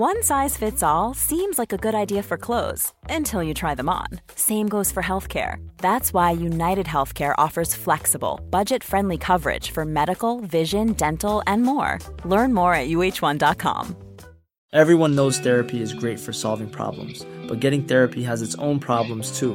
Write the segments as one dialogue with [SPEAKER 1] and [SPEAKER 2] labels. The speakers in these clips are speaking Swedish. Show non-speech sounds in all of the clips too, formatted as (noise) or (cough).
[SPEAKER 1] One size fits all seems like a good idea for clothes until you try them on. Same goes for healthcare. That's why United Healthcare offers flexible, budget friendly coverage for medical, vision, dental, and more. Learn more at uh1.com.
[SPEAKER 2] Everyone knows therapy is great for solving problems, but getting therapy has its own problems too,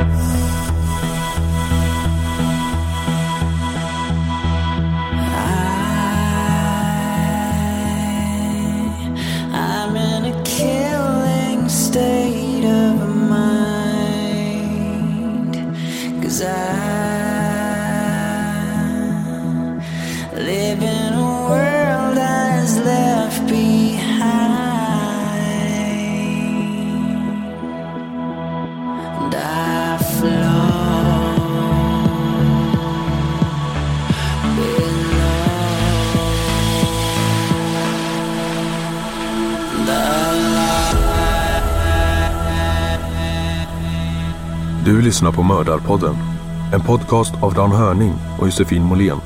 [SPEAKER 3] Yeah. Lyssnar på Mördarpodden. En podcast av Dan Hörning och Josefin Måhlén.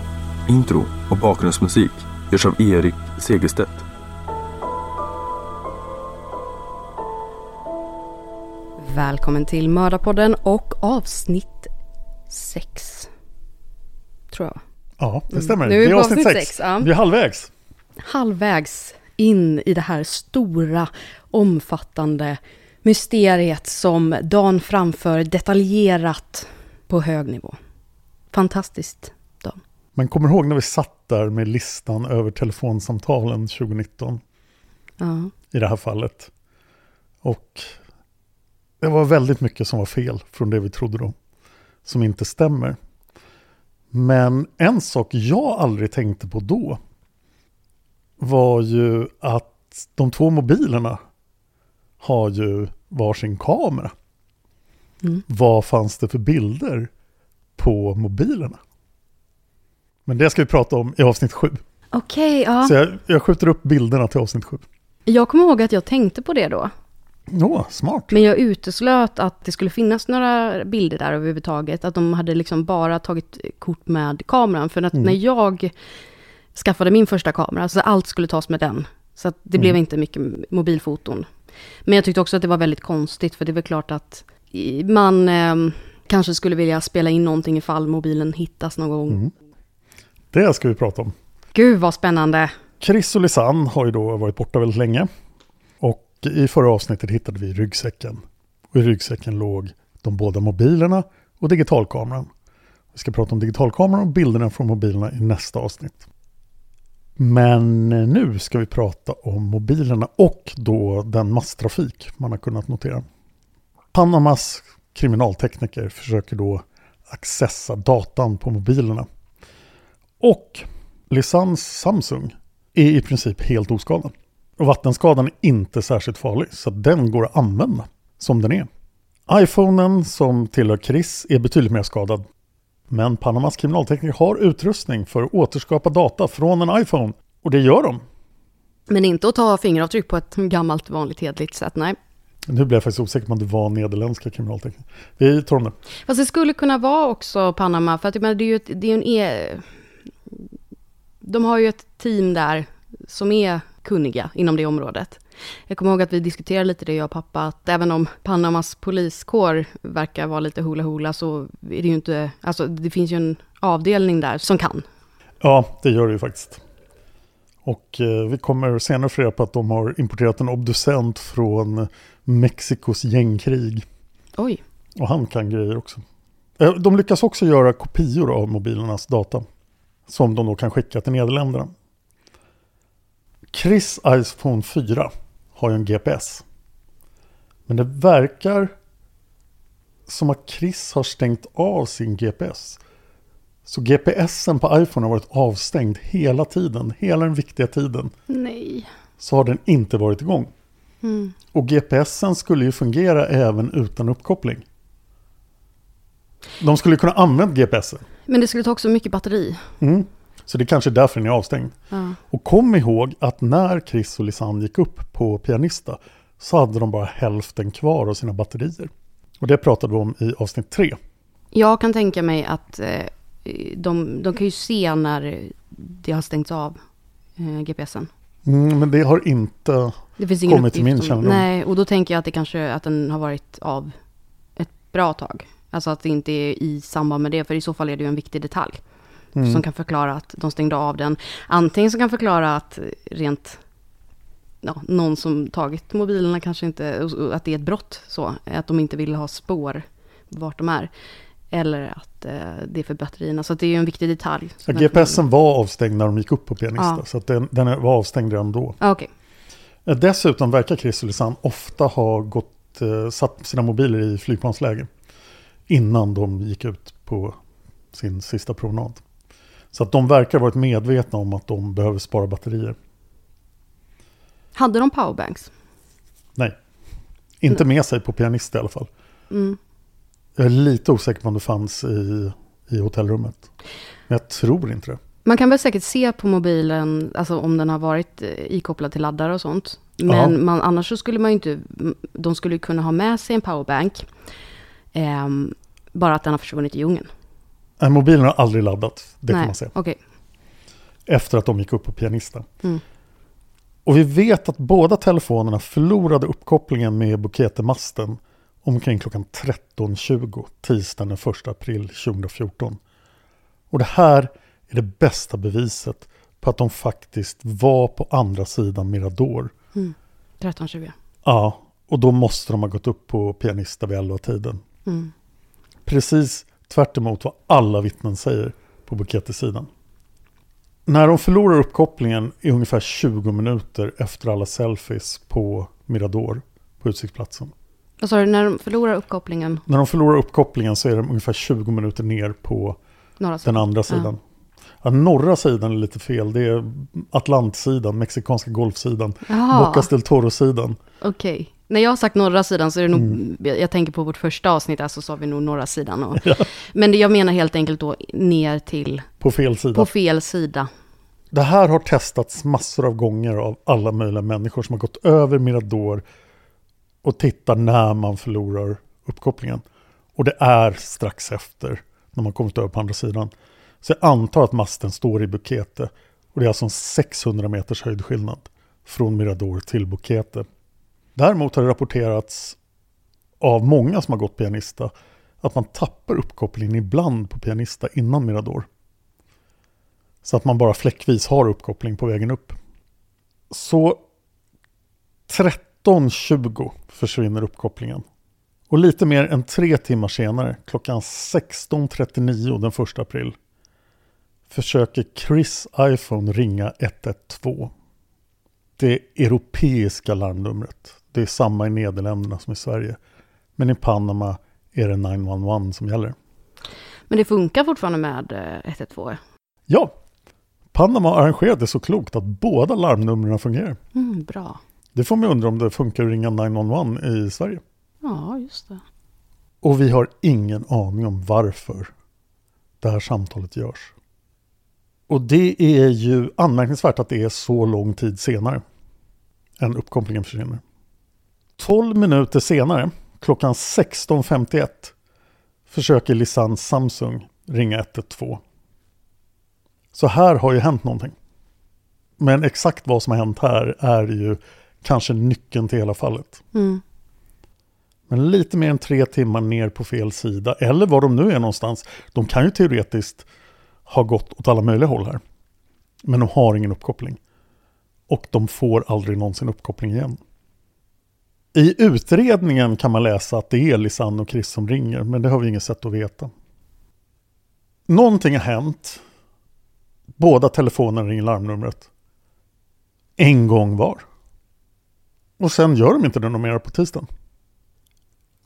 [SPEAKER 3] Intro och bakgrundsmusik görs av Erik Segerstedt.
[SPEAKER 4] Välkommen till Mördarpodden och avsnitt 6. Tror jag.
[SPEAKER 5] Ja, det stämmer.
[SPEAKER 4] Nu är
[SPEAKER 5] det är avsnitt
[SPEAKER 4] avsnitt
[SPEAKER 5] 6.
[SPEAKER 4] sex, ja.
[SPEAKER 5] Vi är halvvägs.
[SPEAKER 4] halvvägs in i det här stora, omfattande mysteriet som Dan framför detaljerat på hög nivå. Fantastiskt, Dan.
[SPEAKER 5] Men kommer ihåg när vi satt där med listan över telefonsamtalen 2019
[SPEAKER 4] Ja.
[SPEAKER 5] i det här fallet? Och det var väldigt mycket som var fel från det vi trodde då, som inte stämmer. Men en sak jag aldrig tänkte på då var ju att de två mobilerna har ju varsin kamera.
[SPEAKER 4] Mm.
[SPEAKER 5] Vad fanns det för bilder på mobilerna? Men det ska vi prata om i avsnitt sju.
[SPEAKER 4] Okej, ja.
[SPEAKER 5] Så jag, jag skjuter upp bilderna till avsnitt sju.
[SPEAKER 4] Jag kommer ihåg att jag tänkte på det då.
[SPEAKER 5] Åh, smart.
[SPEAKER 4] Men jag uteslöt att det skulle finnas några bilder där överhuvudtaget. Att de hade liksom bara tagit kort med kameran. För att
[SPEAKER 5] Mm.
[SPEAKER 4] när jag skaffade min första kamera, så allt skulle tas med den. Så att det
[SPEAKER 5] Mm.
[SPEAKER 4] blev inte mycket mobilfoton. Men jag tyckte också att det var väldigt konstigt, för det är väl klart att man eh, kanske skulle vilja spela in någonting ifall mobilen hittas någon gång.
[SPEAKER 5] Mm. Det ska vi prata om.
[SPEAKER 4] Gud vad spännande!
[SPEAKER 5] Chris och Lisanne har ju då varit borta väldigt länge. Och i förra avsnittet hittade vi ryggsäcken. Och i ryggsäcken låg de båda mobilerna och digitalkameran. Vi ska prata om digitalkameran och bilderna från mobilerna i nästa avsnitt. Men nu ska vi prata om mobilerna och då den masstrafik man har kunnat notera. Panamas kriminaltekniker försöker då accessa datan på mobilerna. Och Lisans Samsung är i princip helt oskadad. Och vattenskadan är inte särskilt farlig, så den går att använda som den är. iPhonen som tillhör Chris är betydligt mer skadad. Men Panamas kriminaltekniker har utrustning för att återskapa data från en iPhone. Och det gör de.
[SPEAKER 4] Men inte att ta fingeravtryck på ett gammalt vanligt hedligt sätt, nej.
[SPEAKER 5] Nu blir jag faktiskt osäker på om det var nederländska kriminaltekniker. Vi tar om det.
[SPEAKER 4] Fast det skulle kunna vara också Panama, för att jag menar, det är ju ett, det är en e... De har ju ett team där som är kunniga inom det området. Jag kommer ihåg att vi diskuterade lite det, jag och pappa, att även om Panamas poliskår verkar vara lite hula-hula, så är det ju inte, alltså det finns ju en avdelning där som kan.
[SPEAKER 5] Ja, det gör det ju faktiskt. Och eh, vi kommer senare få reda på att de har importerat en obducent från Mexikos gängkrig.
[SPEAKER 4] Oj,
[SPEAKER 5] Och han kan grejer också. Eh, De lyckas också göra kopior av mobilernas data. Som de då kan skicka till Nederländerna. Chris iPhone 4 har ju en GPS. Men det verkar som att Chris har stängt av sin GPS. Så GPSen på iPhone har varit avstängd hela tiden, hela den viktiga tiden.
[SPEAKER 4] nej.
[SPEAKER 5] Så har den inte varit igång.
[SPEAKER 4] Mm.
[SPEAKER 5] Och GPSen skulle ju fungera även utan uppkoppling. De skulle kunna använda GPSen.
[SPEAKER 4] Men det skulle ta också mycket batteri.
[SPEAKER 5] Mm. Så det är kanske är därför den är avstängd.
[SPEAKER 4] Ja.
[SPEAKER 5] Och kom ihåg att när Chris och Lisanne gick upp på Pianista så hade de bara hälften kvar av sina batterier. Och det pratade vi om i avsnitt tre.
[SPEAKER 4] Jag kan tänka mig att eh, de, de kan ju se när det har stängts av eh, GPSen.
[SPEAKER 5] Mm, men det har inte...
[SPEAKER 4] Det finns ingen
[SPEAKER 5] Kommit till min
[SPEAKER 4] om-
[SPEAKER 5] kännedom.
[SPEAKER 4] Nej, och då tänker jag att det kanske att den har varit av ett bra tag. Alltså att det inte är i samband med det, för i så fall är det ju en viktig detalj.
[SPEAKER 5] Mm.
[SPEAKER 4] Som kan förklara att de stängde av den. Antingen som kan förklara att rent, ja, någon som tagit mobilerna kanske inte, att det är ett brott så, att de inte vill ha spår vart de är. Eller att eh, det är för batterierna, så det är ju en viktig detalj.
[SPEAKER 5] Ja, GPSen var avstängd när de gick upp på Pianista.
[SPEAKER 4] Ja.
[SPEAKER 5] Så den, den var avstängd redan då.
[SPEAKER 4] Ja, Okej,
[SPEAKER 5] Eh, Dessutom verkar Lisanne ofta ha gått, eh, satt sina mobiler i flygplansläge. Innan de gick ut på sin sista promenad. Så att de verkar ha varit medvetna om att de behöver spara batterier.
[SPEAKER 4] hade de powerbanks?
[SPEAKER 5] Nej, inte med sig på Pianista i alla fall.
[SPEAKER 4] Mm.
[SPEAKER 5] Jag är lite osäker på om det fanns i, i hotellrummet. Men jag tror inte det.
[SPEAKER 4] Man kan väl säkert se på mobilen, alltså om den har varit eh, ikopplad till laddare och sånt. Men
[SPEAKER 5] Ja.
[SPEAKER 4] man, annars så skulle man ju inte, de skulle kunna ha med sig en powerbank. ehm, bara att den har försvunnit i djungeln.
[SPEAKER 5] Nej, mobilen har aldrig laddat, det kan
[SPEAKER 4] Nej,
[SPEAKER 5] man säga.
[SPEAKER 4] Okej,
[SPEAKER 5] Efter att de gick upp på Pianista.
[SPEAKER 4] Mm.
[SPEAKER 5] Och vi vet att båda telefonerna förlorade uppkopplingen med Buketemasten omkring klockan 13.20 tisdagen den 1 april 2014. Och det här är det bästa beviset på att de faktiskt var på andra sidan Mirador.
[SPEAKER 4] 13.20.
[SPEAKER 5] Ja, och då måste de ha gått upp på Pianista vid 11-tiden.
[SPEAKER 4] Mm.
[SPEAKER 5] Precis tvärt emot vad alla vittnen säger på Buketesidan. När de förlorar uppkopplingen i ungefär 20 minuter efter alla selfies på Mirador på utsiktsplatsen.
[SPEAKER 4] Vad sa du, när de förlorar uppkopplingen,
[SPEAKER 5] När de förlorar uppkopplingen så är de ungefär 20 minuter ner på den andra sidan. Ja, norra sidan är lite fel. Det är Atlantsidan, mexikanska golfsidan, Bocas del Toro-sidan.
[SPEAKER 4] okej. När jag har sagt norra sidan så är det nog,
[SPEAKER 5] Mm.
[SPEAKER 4] jag tänker på vårt första avsnitt, så sa vi nog norra sidan. Och, Men jag menar helt enkelt då ner till,
[SPEAKER 5] På fel sida.
[SPEAKER 4] på fel sida.
[SPEAKER 5] Det här har testats massor av gånger av alla möjliga människor som har gått över Mirador och tittar när man förlorar uppkopplingen. Och det är strax efter när man kommit över på andra sidan. Så jag antar att masten står i Bukete och det är alltså en 600 meters höjdskillnad från Mirador till Bukete. Däremot har det rapporterats av många som har gått pianista att man tappar uppkopplingen ibland på pianista innan Mirador. Så att man bara fläckvis har uppkoppling på vägen upp. Så 13.20 försvinner uppkopplingen. Och lite mer än tre timmar senare, klockan 16.39 den 1 april, försöker Chris iPhone ringa 112. Det europeiska larmnumret. Det är samma i Nederländerna som i Sverige. Men i Panama är det 911 som gäller.
[SPEAKER 4] Men det funkar fortfarande med eh, 112?
[SPEAKER 5] Ja, Panama har arrangerat det så klokt att båda larmnumren fungerar.
[SPEAKER 4] Mm, bra.
[SPEAKER 5] Det får mig undra om det funkar att ringa 911 i Sverige.
[SPEAKER 4] Ja, just det.
[SPEAKER 5] Och vi har ingen aning om varför det här samtalet görs. Och det är ju anmärkningsvärt att det är så lång tid senare än uppkopplingen försvinner. 12 minuter senare, klockan 16.51, försöker Lisanne Samsung ringa 112. Så här har ju hänt någonting. Men exakt vad som har hänt här är ju kanske nyckeln till hela fallet.
[SPEAKER 4] Mm.
[SPEAKER 5] Men lite mer än tre timmar ner på fel sida, eller var de nu är någonstans. De kan ju teoretiskt ha gått åt alla möjliga håll här. Men de har ingen uppkoppling. Och de får aldrig någonsin uppkoppling igen. I utredningen kan man läsa att det är Lisanne och Chris som ringer, men det har vi inget sätt att veta. Någonting har hänt. Båda telefonerna ringer larmnumret. En gång var. Och sen gör de inte det något mer på tisdagen.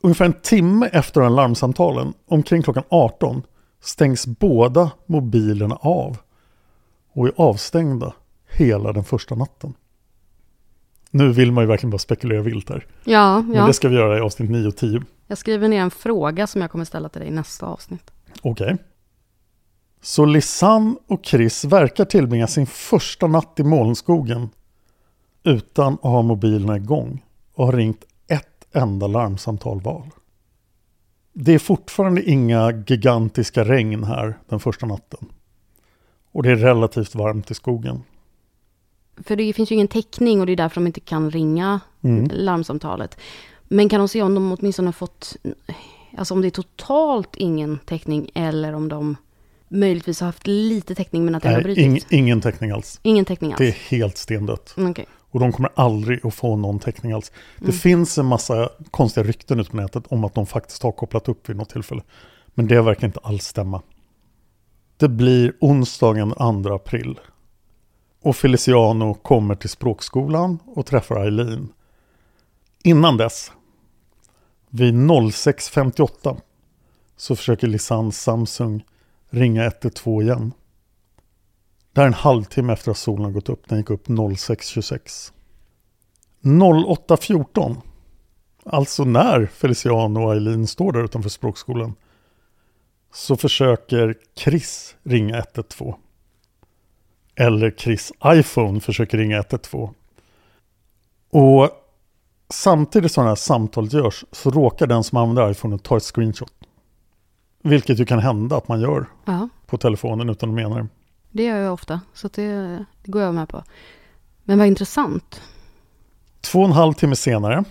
[SPEAKER 5] Ungefär en timme efter den larmsamtalen, omkring klockan 18, stängs båda mobilerna av och är avstängda hela den första natten. Nu vill man ju verkligen bara spekulera vilt här.
[SPEAKER 4] Ja,
[SPEAKER 5] Men
[SPEAKER 4] ja.
[SPEAKER 5] det ska vi göra i avsnitt 9 och 10.
[SPEAKER 4] Jag skriver ner en fråga som jag kommer ställa till dig i nästa avsnitt.
[SPEAKER 5] Okej. Så Lisanne och Chris verkar tillbringa sin första natt i molnskogen utan att ha mobilerna igång och har ringt ett enda larmsamtal var. Det är fortfarande inga gigantiska regn här den första natten. Och det är relativt varmt i skogen.
[SPEAKER 4] För det finns ju ingen täckning och det är därför de inte kan ringa
[SPEAKER 5] Mm.
[SPEAKER 4] larmsamtalet. Men kan de se om de åtminstone har fått, alltså om det är totalt ingen täckning eller om de möjligtvis har haft lite täckning men att det har
[SPEAKER 5] Nej,
[SPEAKER 4] brutit?
[SPEAKER 5] ing, ingen täckning alls.
[SPEAKER 4] ingen täckning alls?
[SPEAKER 5] Det är helt stendött.
[SPEAKER 4] Mm, Okej.
[SPEAKER 5] Och de kommer aldrig att få någon täckning alls. Det
[SPEAKER 4] Mm.
[SPEAKER 5] finns en massa konstiga rykten ute på nätet om att de faktiskt har kopplat upp vid något tillfälle. Men det verkar inte alls stämma. Det blir onsdagen 2 april. Och Feliciano kommer till språkskolan och träffar Eileen. Innan dess, vid 06.58, så försöker Lisanne Samsung ringa 112 igen. Det här är en halvtimme efter att solen har gått upp. Den gick upp 06.26. 08.14, alltså när Feliciano och Eileen står där utanför språkskolan, så försöker Chris ringa 112. Eller Chris iPhone försöker ringa 112. Och samtidigt som det här samtalet görs så råkar den som använder iPhone ta ett screenshot. Vilket ju kan hända att man gör
[SPEAKER 4] Ja,
[SPEAKER 5] på telefonen utan att mena det.
[SPEAKER 4] det gör jag ofta. Så det, det går jag med på. Men vad intressant.
[SPEAKER 5] Två och en halv timme senare,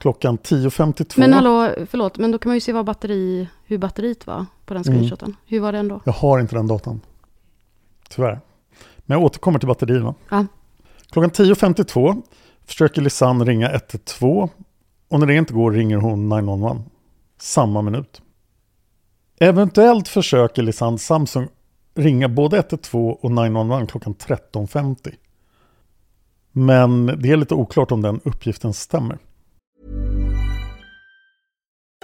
[SPEAKER 5] klockan 10.52.
[SPEAKER 4] Men hallå, förlåt, men då kan man ju se vad batteri, hur batteriet var på den
[SPEAKER 5] Mm.
[SPEAKER 4] screenshoten. Hur var den då?
[SPEAKER 5] Jag har inte den datan. Tyvärr. Men jag återkommer till batterierna.
[SPEAKER 4] Ja.
[SPEAKER 5] Klockan 10.52 försöker Lisanne ringa 112 och när det inte går ringer hon 911 samma minut. Eventuellt försöker Lisanne Samsung ringa både 112 och 911 klockan 13.50. Men det är lite oklart om den uppgiften stämmer.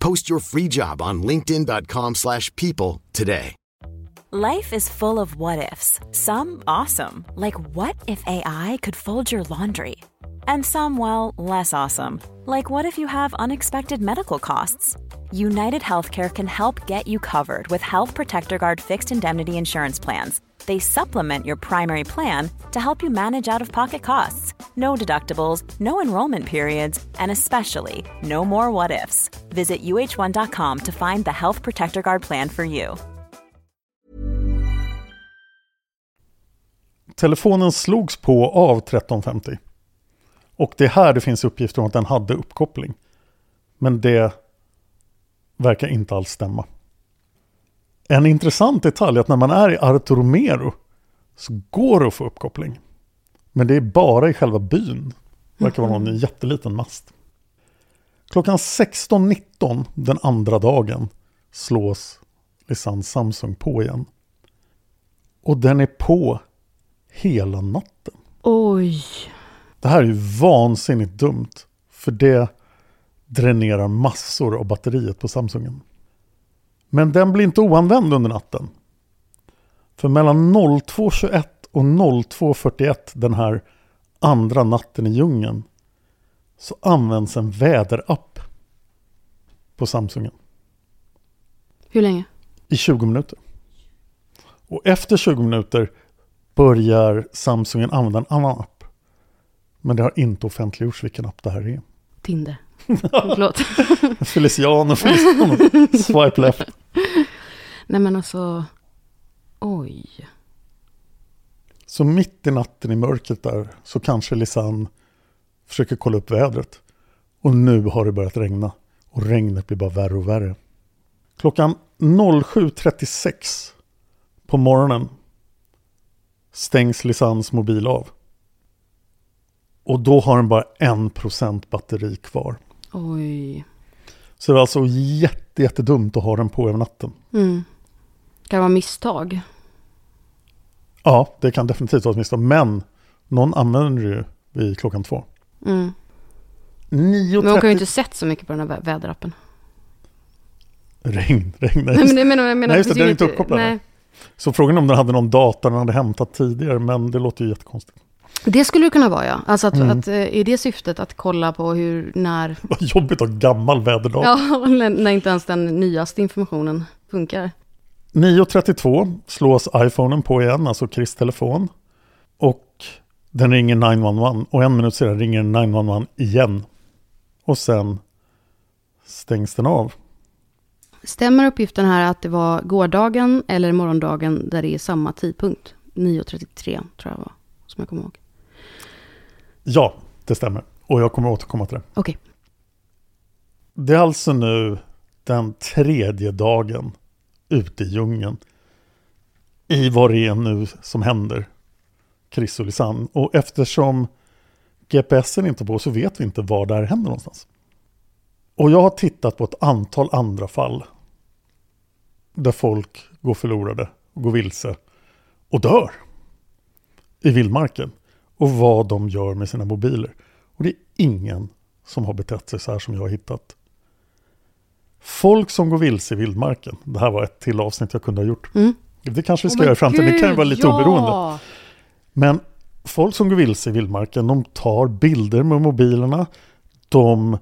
[SPEAKER 6] Post your free job on linkedin.com/people slash people today.
[SPEAKER 1] Life is full of what ifs. Some awesome, like what if AI could fold your laundry? And some, well, less awesome, like what if you have unexpected medical costs? United Healthcare can help get you covered with Health Protector Guard fixed indemnity insurance plans. They supplement your primary plan to help you manage out of pocket costs. No deductibles, no enrollment periods, and especially no more what ifs. Visit uh1.com to find the Health Protector Guard plan for you.
[SPEAKER 5] Telefonen slogs på av 1350. Och det är här det finns uppgifter om att den hade uppkoppling. Men det verkar inte alls stämma. En intressant detalj är att när man är i Arto Romero så går det att få uppkoppling. Men det är bara i själva byn. Det verkar vara någon jätteliten mast. Klockan 16.19 den andra dagen slås Lisans Samsung på igen. Och den är på hela natten.
[SPEAKER 4] Oj.
[SPEAKER 5] Det här är ju vansinnigt dumt. För det dränerar massor av batteriet på Samsungen. Men den blir inte oanvänd under natten. För mellan 02.21 och 02.41 den här andra natten i djungeln så används en väderapp på Samsungen
[SPEAKER 4] Hur länge?
[SPEAKER 5] i 20 minuter. Och efter 20 minuter börjar Samsungen använda en annan app. Men det har inte offentliggjorts vilken app det här är.
[SPEAKER 4] Tinder. Förlåt. (laughs)
[SPEAKER 5] Feliciano, Feliciano, swipe left.
[SPEAKER 4] Nej men alltså. Oj.
[SPEAKER 5] Så mitt i natten i mörkret där så kanske Lisanne försöker kolla upp vädret. Och nu har det börjat regna. Och regnet blir bara värre och värre. Klockan 07.36 på morgonen stängs Lisannes mobil av. Och då har den bara 1% batteri kvar.
[SPEAKER 4] Oj.
[SPEAKER 5] Så det är alltså jätte, jättedumt att ha den på över natten.
[SPEAKER 4] Mm. Kan det vara misstag?
[SPEAKER 5] Ja, det kan definitivt vara ett misstag. Men någon använder det ju vid klockan två.
[SPEAKER 4] Mm. Men hon kan ju
[SPEAKER 5] 9.30
[SPEAKER 4] inte sett så mycket på den här vä- väderappen.
[SPEAKER 5] Regn, regn. Nej,
[SPEAKER 4] Nej,
[SPEAKER 5] just,
[SPEAKER 4] men jag menar,
[SPEAKER 5] nej, just det, den är inte uppkopplad.
[SPEAKER 4] Nej.
[SPEAKER 5] Så frågan är om den hade någon data den hade hämtat tidigare, men det låter ju jättekonstigt.
[SPEAKER 4] Det skulle det kunna vara ja. Alltså att,
[SPEAKER 5] Mm.
[SPEAKER 4] att eh, i det syftet att kolla på hur, när,
[SPEAKER 5] Vad jobbigt att ha gammal väderdag.
[SPEAKER 4] ja, (laughs) när när inte ens den nyaste informationen funkar.
[SPEAKER 5] 9.32 slås iPhonen på igen, alltså Chris telefon. Och den ringer 911 och en minut senare ringer den 911 igen. Och sen stängs den av.
[SPEAKER 4] Stämmer uppgiften här att det var gårdagen eller morgondagen där det är samma tidpunkt? 9.33 tror jag var, som jag kommer ihåg.
[SPEAKER 5] Ja, det stämmer. Och jag kommer återkomma till det.
[SPEAKER 4] Okej.
[SPEAKER 5] Det är alltså nu den tredje dagen ute i djungeln. I vad det är nu som händer. Chris och Lisanne. Och eftersom GPSen inte på så vet vi inte var det här händer någonstans. Och jag har tittat på ett antal andra fall. Där folk går förlorade går vilse. Och dör. I vildmarken. Och vad de gör med sina mobiler. Och det är ingen som har betett sig så här som jag har hittat. Folk som går vilse i vildmarken. Det här var ett till avsnitt jag kunde ha gjort.
[SPEAKER 4] Mm.
[SPEAKER 5] Det kanske vi ska
[SPEAKER 4] men
[SPEAKER 5] göra i framtiden. Det kan ju vara lite
[SPEAKER 4] ja!
[SPEAKER 5] oberoende. Men folk som går vilse i vildmarken, de tar bilder med mobilerna. De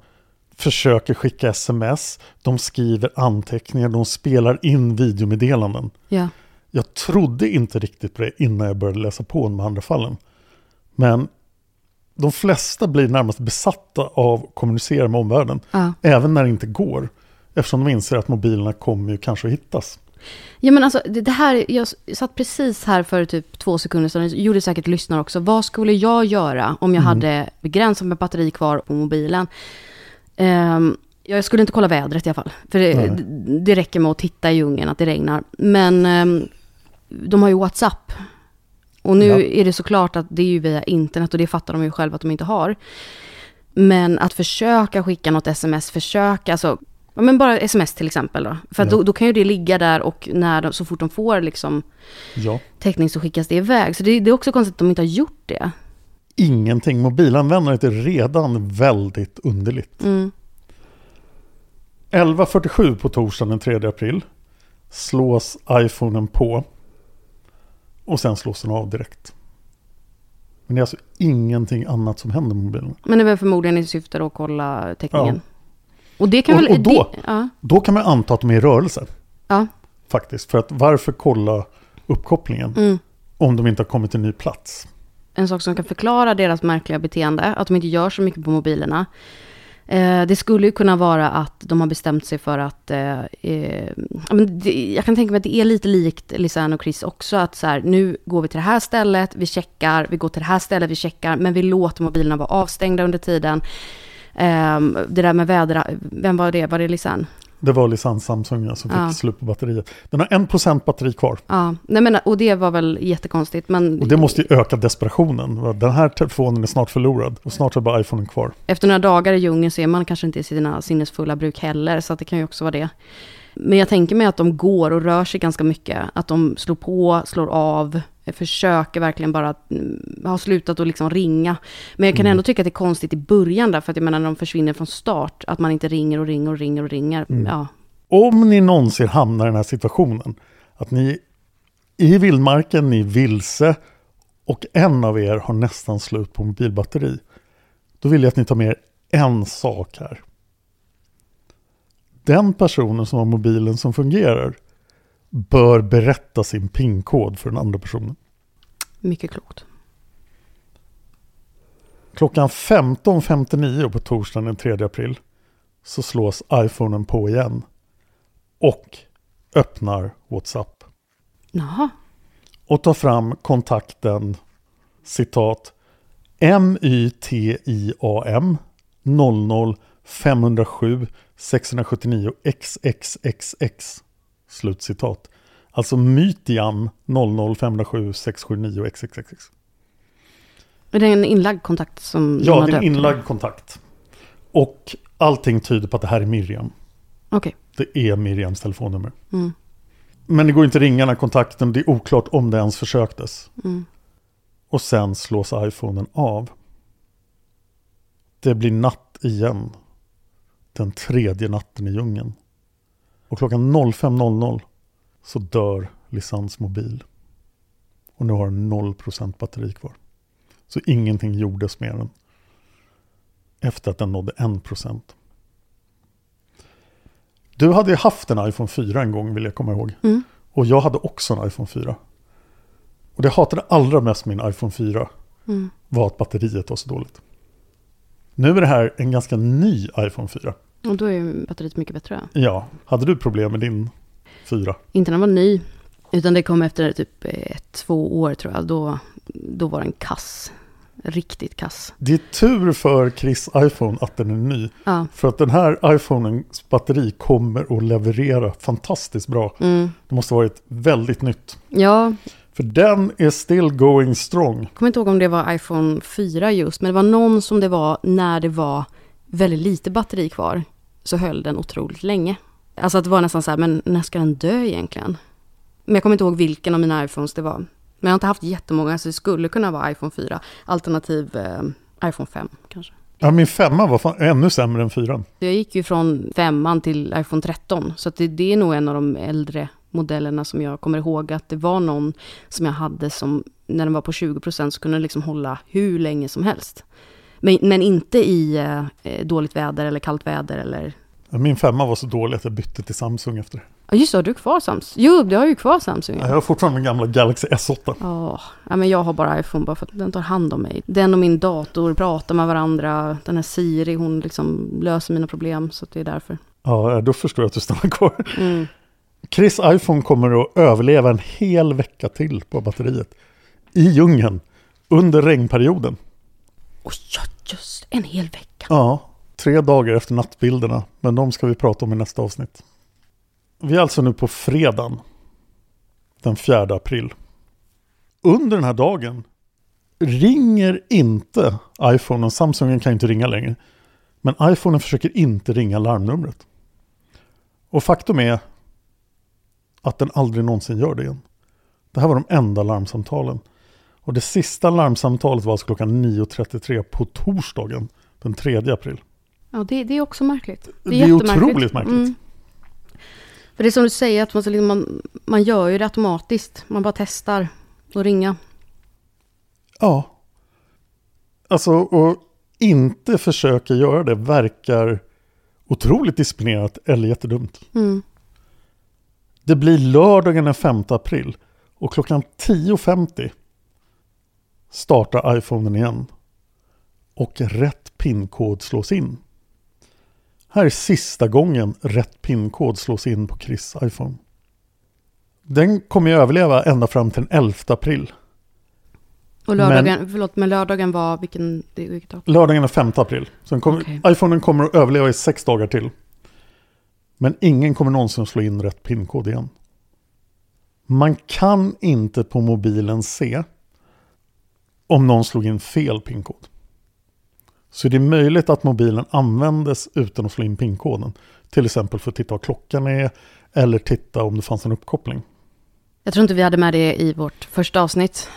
[SPEAKER 5] försöker skicka sms. De skriver anteckningar. De spelar in videomeddelanden.
[SPEAKER 4] Ja.
[SPEAKER 5] Jag trodde inte riktigt på det innan jag började läsa på om de andra fallen. Men de flesta blir närmast besatta av att kommunicera med omvärlden.
[SPEAKER 4] Ja.
[SPEAKER 5] Även när det inte går. Eftersom de inser att mobilerna kommer ju kanske att hittas.
[SPEAKER 4] Ja men alltså det, här, jag satt precis här för typ två sekunder sedan, gjorde säkert lyssnare också. Vad skulle jag göra om jag
[SPEAKER 5] Mm.
[SPEAKER 4] hade begränsat med batteri kvar på mobilen? Ehm, jag skulle inte kolla vädret i alla fall. För det, det, det räcker med att titta i djungeln att det regnar. Men ehm, de har ju WhatsApp. Och nu
[SPEAKER 5] Ja.
[SPEAKER 4] är det såklart att det är ju via internet och det fattar de ju själva att de inte har. Men att försöka skicka något sms, försöka, alltså, ja, men bara sms till exempel då. För
[SPEAKER 5] Ja.
[SPEAKER 4] då, då kan ju det ligga där och när de, så fort de får liksom
[SPEAKER 5] Ja.
[SPEAKER 4] täckning så skickas det iväg. Så det, det är också konstigt att de inte har gjort det.
[SPEAKER 5] Ingenting. Mobilanvändandet är redan väldigt underligt.
[SPEAKER 4] Mm.
[SPEAKER 5] 11.47 på torsdagen den 3 april slås iPhonen på. Och sen slås den av direkt. Men det är alltså ingenting annat som händer med mobilen.
[SPEAKER 4] Men det är väl förmodligen i syfte att kolla täckningen.
[SPEAKER 5] Ja.
[SPEAKER 4] Och det kan
[SPEAKER 5] Och-
[SPEAKER 4] väl...
[SPEAKER 5] och då-
[SPEAKER 4] Det, ja,
[SPEAKER 5] Då kan man anta att de är i rörelse.
[SPEAKER 4] ja.
[SPEAKER 5] Faktiskt. För att varför kolla uppkopplingen
[SPEAKER 4] Mm.
[SPEAKER 5] om de inte har kommit till en ny plats?
[SPEAKER 4] En sak som kan förklara deras märkliga beteende, att de inte gör så mycket på mobilerna. Eh, det skulle ju kunna vara att de har bestämt sig för att... Eh, eh, jag kan tänka mig att det är lite likt Lisanne och Chris också. Att så här, nu går vi till det här stället, vi checkar, vi går till det här stället, vi checkar. Men vi låter mobilerna vara avstängda under tiden. Eh, det där med väder... Vem var det? Var det Lisanne?
[SPEAKER 5] Det var licens Samsung som fick
[SPEAKER 4] Ja.
[SPEAKER 5] slut på batteriet. Den har 1% batteri kvar.
[SPEAKER 4] Ja, nej men, och det var väl jättekonstigt. Men
[SPEAKER 5] Och det måste ju öka desperationen. Den här telefonen är snart förlorad och snart är bara iPhonen kvar.
[SPEAKER 4] efter några dagar i djungeln så är man kanske inte i sina sinnesfulla bruk heller, så det kan ju också vara det. Men jag tänker mig att de går och rör sig ganska mycket. Att de slår på, slår av, försöker verkligen bara mm, ha slutat att liksom ringa. Men jag kan ändå tycka att det är konstigt i början där, för att jag menar när de försvinner från start, att man inte ringer och ringer och ringer och ringer. Ja,
[SPEAKER 5] Om ni någonsin hamnar i den här situationen, att ni i vildmarken, ni är vilse och en av er har nästan slut på mobilbatteri. Då vill jag att ni tar med er en sak här. Den personen som har mobilen som fungerar bör berätta sin PIN-kod för den andra personen.
[SPEAKER 4] mycket klokt.
[SPEAKER 5] Klockan 15.59 på torsdagen den 3 april så slås iPhonen på igen och öppnar WhatsApp
[SPEAKER 4] Jaha,
[SPEAKER 5] och tar fram kontakten citat MYTIAM 00 507 679 XXXX slutcitat. Alltså Mytiam 00 507 679 XXXX.
[SPEAKER 4] är det en inlagd kontakt som de
[SPEAKER 5] Ja,
[SPEAKER 4] har
[SPEAKER 5] det är en inlagd kontakt. Och allting tyder på att det här är Miriam.
[SPEAKER 4] Okej,
[SPEAKER 5] Det är Miriams telefonnummer.
[SPEAKER 4] Mm.
[SPEAKER 5] Men det går inte att ringa den här kontakten. Det är oklart om det ens försöktes.
[SPEAKER 4] Mm.
[SPEAKER 5] Och sen slås iPhonen av. Det blir natt igen. Den tredje natten i djungeln. Och klockan 05.00 så dör Lisans mobil. Och nu har den 0% batteri kvar. Så ingenting gjordes med den. Efter att den nådde 1%. Du hade ju haft en iPhone 4 en gång vill jag komma ihåg.
[SPEAKER 4] Mm.
[SPEAKER 5] Och jag hade också en iPhone 4. Och det jag hatade allra mest min iPhone 4
[SPEAKER 4] Mm.
[SPEAKER 5] var att batteriet var så dåligt. Nu är det här en ganska ny iPhone 4.
[SPEAKER 4] Och då är ju batteriet mycket bättre.
[SPEAKER 5] Ja, hade du problem med din 4?
[SPEAKER 4] Inte när den var ny, utan det kom efter typ ett, två år tror jag. Då, då var den kass. Riktigt kass.
[SPEAKER 5] Det är tur för Chris iPhone att den är ny.
[SPEAKER 4] Ja.
[SPEAKER 5] För att den här iPhonens batteri kommer att leverera fantastiskt bra.
[SPEAKER 4] Mm.
[SPEAKER 5] Det måste ha varit väldigt nytt.
[SPEAKER 4] Ja,
[SPEAKER 5] För den är still going strong.
[SPEAKER 4] jag kommer inte ihåg om det var iPhone 4 just, men det var någon som det var när det var väldigt lite batteri kvar, så höll den otroligt länge. Alltså att det var nästan så här, men när ska den dö egentligen? Men jag kommer inte ihåg vilken av mina iPhones det var. Men jag har inte haft jättemånga, så det skulle kunna vara iPhone 4, alternativ eh, iPhone 5 kanske.
[SPEAKER 5] Ja, min femma var fan ännu sämre än fyran.
[SPEAKER 4] Jag gick ju från femman till iPhone 13, så att det, det är nog en av de äldre modellerna som jag kommer ihåg att det var någon som jag hade som, när den var på 20% så kunde den liksom hålla hur länge som helst. Men, men inte i eh, dåligt väder eller kallt väder eller...
[SPEAKER 5] Min femma var så dålig att jag bytte till Samsung efter det.
[SPEAKER 4] Ja just det, har du kvar Samsung? Jo, du har ju kvar Samsung.
[SPEAKER 5] Jag
[SPEAKER 4] Ja.
[SPEAKER 5] har fortfarande min gamla Galaxy S8.
[SPEAKER 4] Ja, ja, men jag har bara iPhone bara för att den tar hand om mig. Den och min dator pratar med varandra. Den här Siri, hon liksom löser mina problem, så det är därför.
[SPEAKER 5] Ja, då förstår jag att du stannar kvar.
[SPEAKER 4] Mm.
[SPEAKER 5] Chris iPhone kommer att överleva en hel vecka till på batteriet. I djungeln. Under regnperioden.
[SPEAKER 4] Oj, ja, just en hel vecka.
[SPEAKER 5] Ja, tre dagar efter nattbilderna. Men de ska vi prata om i nästa avsnitt. Vi är alltså nu på fredagen. Den 4 april. Under den här dagen ringer inte iPhonen. Samsungen kan inte ringa längre. Men iPhonen försöker inte ringa larmnumret. Och faktum är att den aldrig någonsin gör det igen. Det här var de enda larmsamtalen. Och det sista larmsamtalet var alltså klockan 9.33 på torsdagen den 3 april.
[SPEAKER 4] Ja, det, det är också märkligt.
[SPEAKER 5] Det är
[SPEAKER 4] jättemärkligt.
[SPEAKER 5] otroligt märkligt.
[SPEAKER 4] För det är som du säger, att man, liksom, man, man gör ju det automatiskt. Man bara testar och ringa.
[SPEAKER 5] Ja. Alltså, och inte försöka göra det verkar otroligt disciplinerat eller jättedumt.
[SPEAKER 4] Mm.
[SPEAKER 5] Det blir lördagen den 5 april och klockan 10.50 startar iPhonen igen. Och rätt pinkod slås in. Här är sista gången rätt pinkod slås in på Chris iPhone. Den kommer ju överleva ända fram till den 11 april.
[SPEAKER 4] Och lördagen, förlåt, men lördagen var vilken, det, vilket datum?
[SPEAKER 5] Lördagen den 5 april. Så kommer,
[SPEAKER 4] Okej.
[SPEAKER 5] iPhonen kommer att överleva i sex dagar till. Men ingen kommer någonsin slå in rätt pinkod igen. Man kan inte på mobilen se om någon slog in fel pinkod. Så det är möjligt att mobilen användes utan att slå in pinkoden. Till exempel för att titta vad klockan är eller titta om det fanns en uppkoppling.
[SPEAKER 4] Jag tror inte vi hade med det i vårt första avsnitt.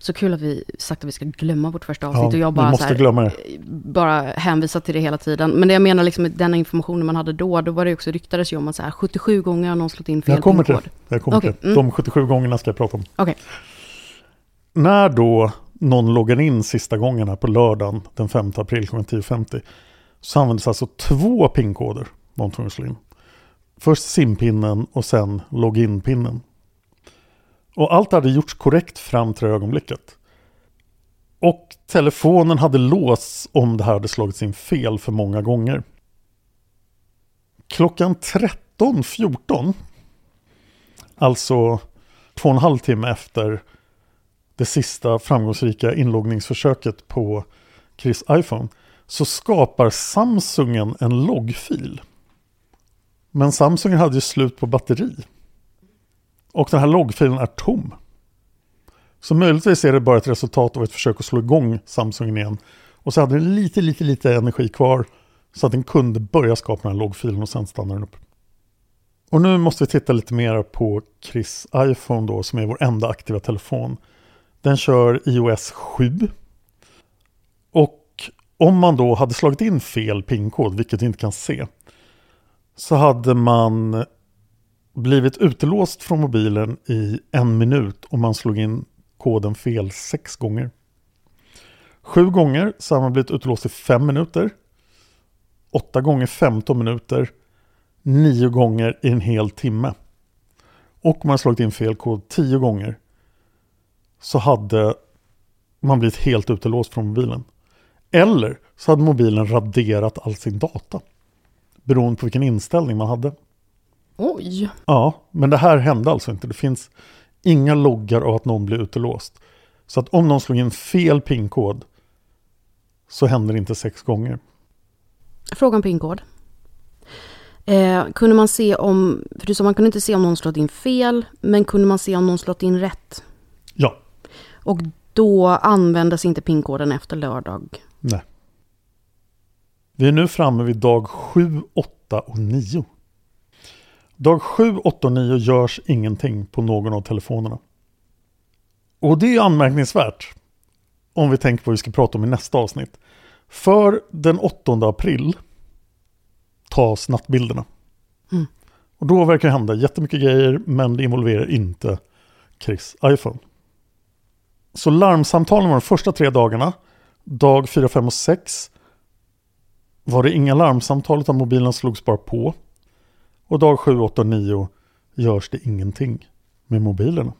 [SPEAKER 4] Så kul att vi sagt att vi ska glömma vårt första avsnitt.
[SPEAKER 5] Ja,
[SPEAKER 4] och jag bara,
[SPEAKER 5] måste
[SPEAKER 4] här,
[SPEAKER 5] glömma det.
[SPEAKER 4] bara hänvisar till det hela tiden. Men det jag menar, liksom, den informationen man hade då, då var det också, ryktades ju om att så här, 77 gånger har någon slått in fel
[SPEAKER 5] Jag kommer till
[SPEAKER 4] pinkod.
[SPEAKER 5] Jag kommer
[SPEAKER 4] Okej,
[SPEAKER 5] till
[SPEAKER 4] mm.
[SPEAKER 5] De 77 gångerna ska jag prata om.
[SPEAKER 4] Okej.
[SPEAKER 5] När då någon loggar in sista gången här på lördagen den 5 april klockan 10.50 så användes alltså två pinkoder de tvungna slå in. Först simpinnen och sen login-pinnen. Och allt hade gjorts korrekt fram till det ögonblicket. Och telefonen hade låsts om det här hade slagits in fel för många gånger. Klockan 13.14, alltså två och en halv timme efter det sista framgångsrika inloggningsförsöket på Chris iPhone, så skapar Samsungen en loggfil. Men Samsung hade ju slut på batteri. Och den här loggfilen är tom. Så möjligtvis är det bara ett resultat av ett försök att slå igång Samsung igen. Och så hade den lite, lite, lite energi kvar så att den kunde börja skapa den här loggfilen och sen stannar den upp. Och nu måste vi titta lite mer på Chris iPhone då som är vår enda aktiva telefon. Den kör iOS 7. Och om man då hade slagit in fel pinkod, vilket vi inte kan se, så hade man blivit utelåst från mobilen i en minut om man slog in koden fel sex gånger. Sju gånger så har man blivit utelåst i fem minuter. Åtta gånger 15 minuter. Nio gånger i en hel timme. Och om man har slagit in fel kod tio gånger så hade man blivit helt utelåst från mobilen. Eller så hade mobilen raderat all sin data. Beroende på vilken inställning man hade.
[SPEAKER 4] Oj.
[SPEAKER 5] Ja, men det här hände alltså inte. Det finns inga loggar av att någon blir utelåst. Så att om någon slog in fel pinkod så händer det inte sex gånger.
[SPEAKER 4] Fråga om pinkod. Eh, kunde man se om, för du sa man kunde inte se om någon slått in fel, men kunde man se om någon slått in rätt? Och då användes inte pinkoden efter lördag.
[SPEAKER 5] nej. Vi är nu framme vid dag 7, 8 och 9. Dag 7, 8 och 9 görs ingenting på någon av telefonerna. Och det är anmärkningsvärt om vi tänker på vad vi ska prata om i nästa avsnitt. För den 8 april tas nattbilderna.
[SPEAKER 4] Mm.
[SPEAKER 5] Och då verkar det hända jättemycket grejer men det involverar inte Chris iPhone. Så larmsamtalen var de första tre dagarna. Dag 4, 5 och 6 var det inga larmsamtal utan mobilen slogs bara på. Och dag 7, 8 och 9 görs det ingenting med mobilerna.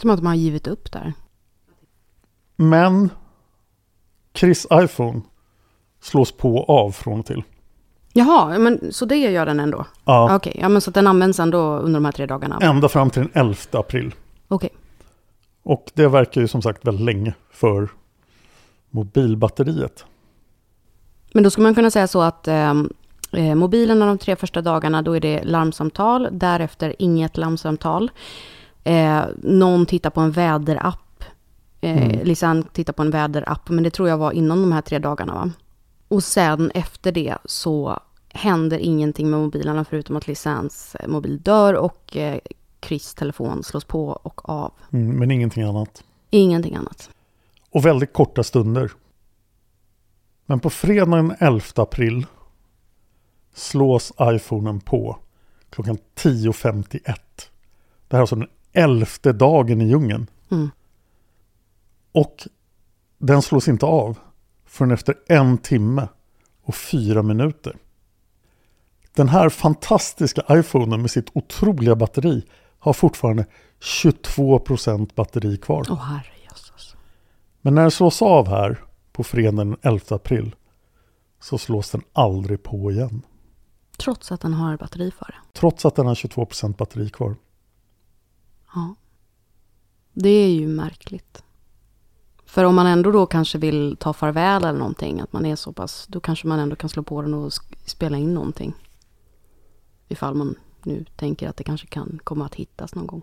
[SPEAKER 4] Som att man har givit upp där.
[SPEAKER 5] Men Chris iPhone slås på av från och till.
[SPEAKER 4] Jaha, men så det gör den ändå?
[SPEAKER 5] Ja,
[SPEAKER 4] Okej, ja men så den används ändå under de här tre dagarna?
[SPEAKER 5] ända fram till den 11 april.
[SPEAKER 4] Okej.
[SPEAKER 5] Och det verkar ju som sagt väldigt länge för mobilbatteriet.
[SPEAKER 4] Men då skulle man kunna säga så att ehm, eh, mobilen de tre första dagarna, då är det larmsamtal. Därefter inget larmsamtal. Eh, någon tittar på en väderapp. Eh,
[SPEAKER 5] Mm.
[SPEAKER 4] Lisanne tittar på en väderapp, men det tror jag var innan de här tre dagarna va? Och sen efter det så händer ingenting med mobilerna förutom att Lisannes eh, mobil dör och Chris telefon slås på och av.
[SPEAKER 5] Mm, men ingenting annat.
[SPEAKER 4] Ingenting annat.
[SPEAKER 5] Och väldigt korta stunder. Men på fredagen den 11 april slås iPhonen på klockan 10.51. Det här är alltså den elfte dagen i djungeln.
[SPEAKER 4] Mm.
[SPEAKER 5] Och den slås inte av förrän efter en timme och fyra minuter. Den här fantastiska iPhonen med sitt otroliga batteri har fortfarande 22% batteri kvar.
[SPEAKER 4] Åh herrejösses.
[SPEAKER 5] Men när den slås av här på fredagen den 11 april så slås den aldrig på igen.
[SPEAKER 4] Trots att den har batteri för det.
[SPEAKER 5] Trots att den har 22% batteri kvar.
[SPEAKER 4] Ja. Det är ju märkligt. För om man ändå då kanske vill ta farväl eller någonting, att man är så pass, då kanske man ändå kan slå på den och spela in någonting. ifall man nu tänker att det kanske kan komma att hittas någon gång.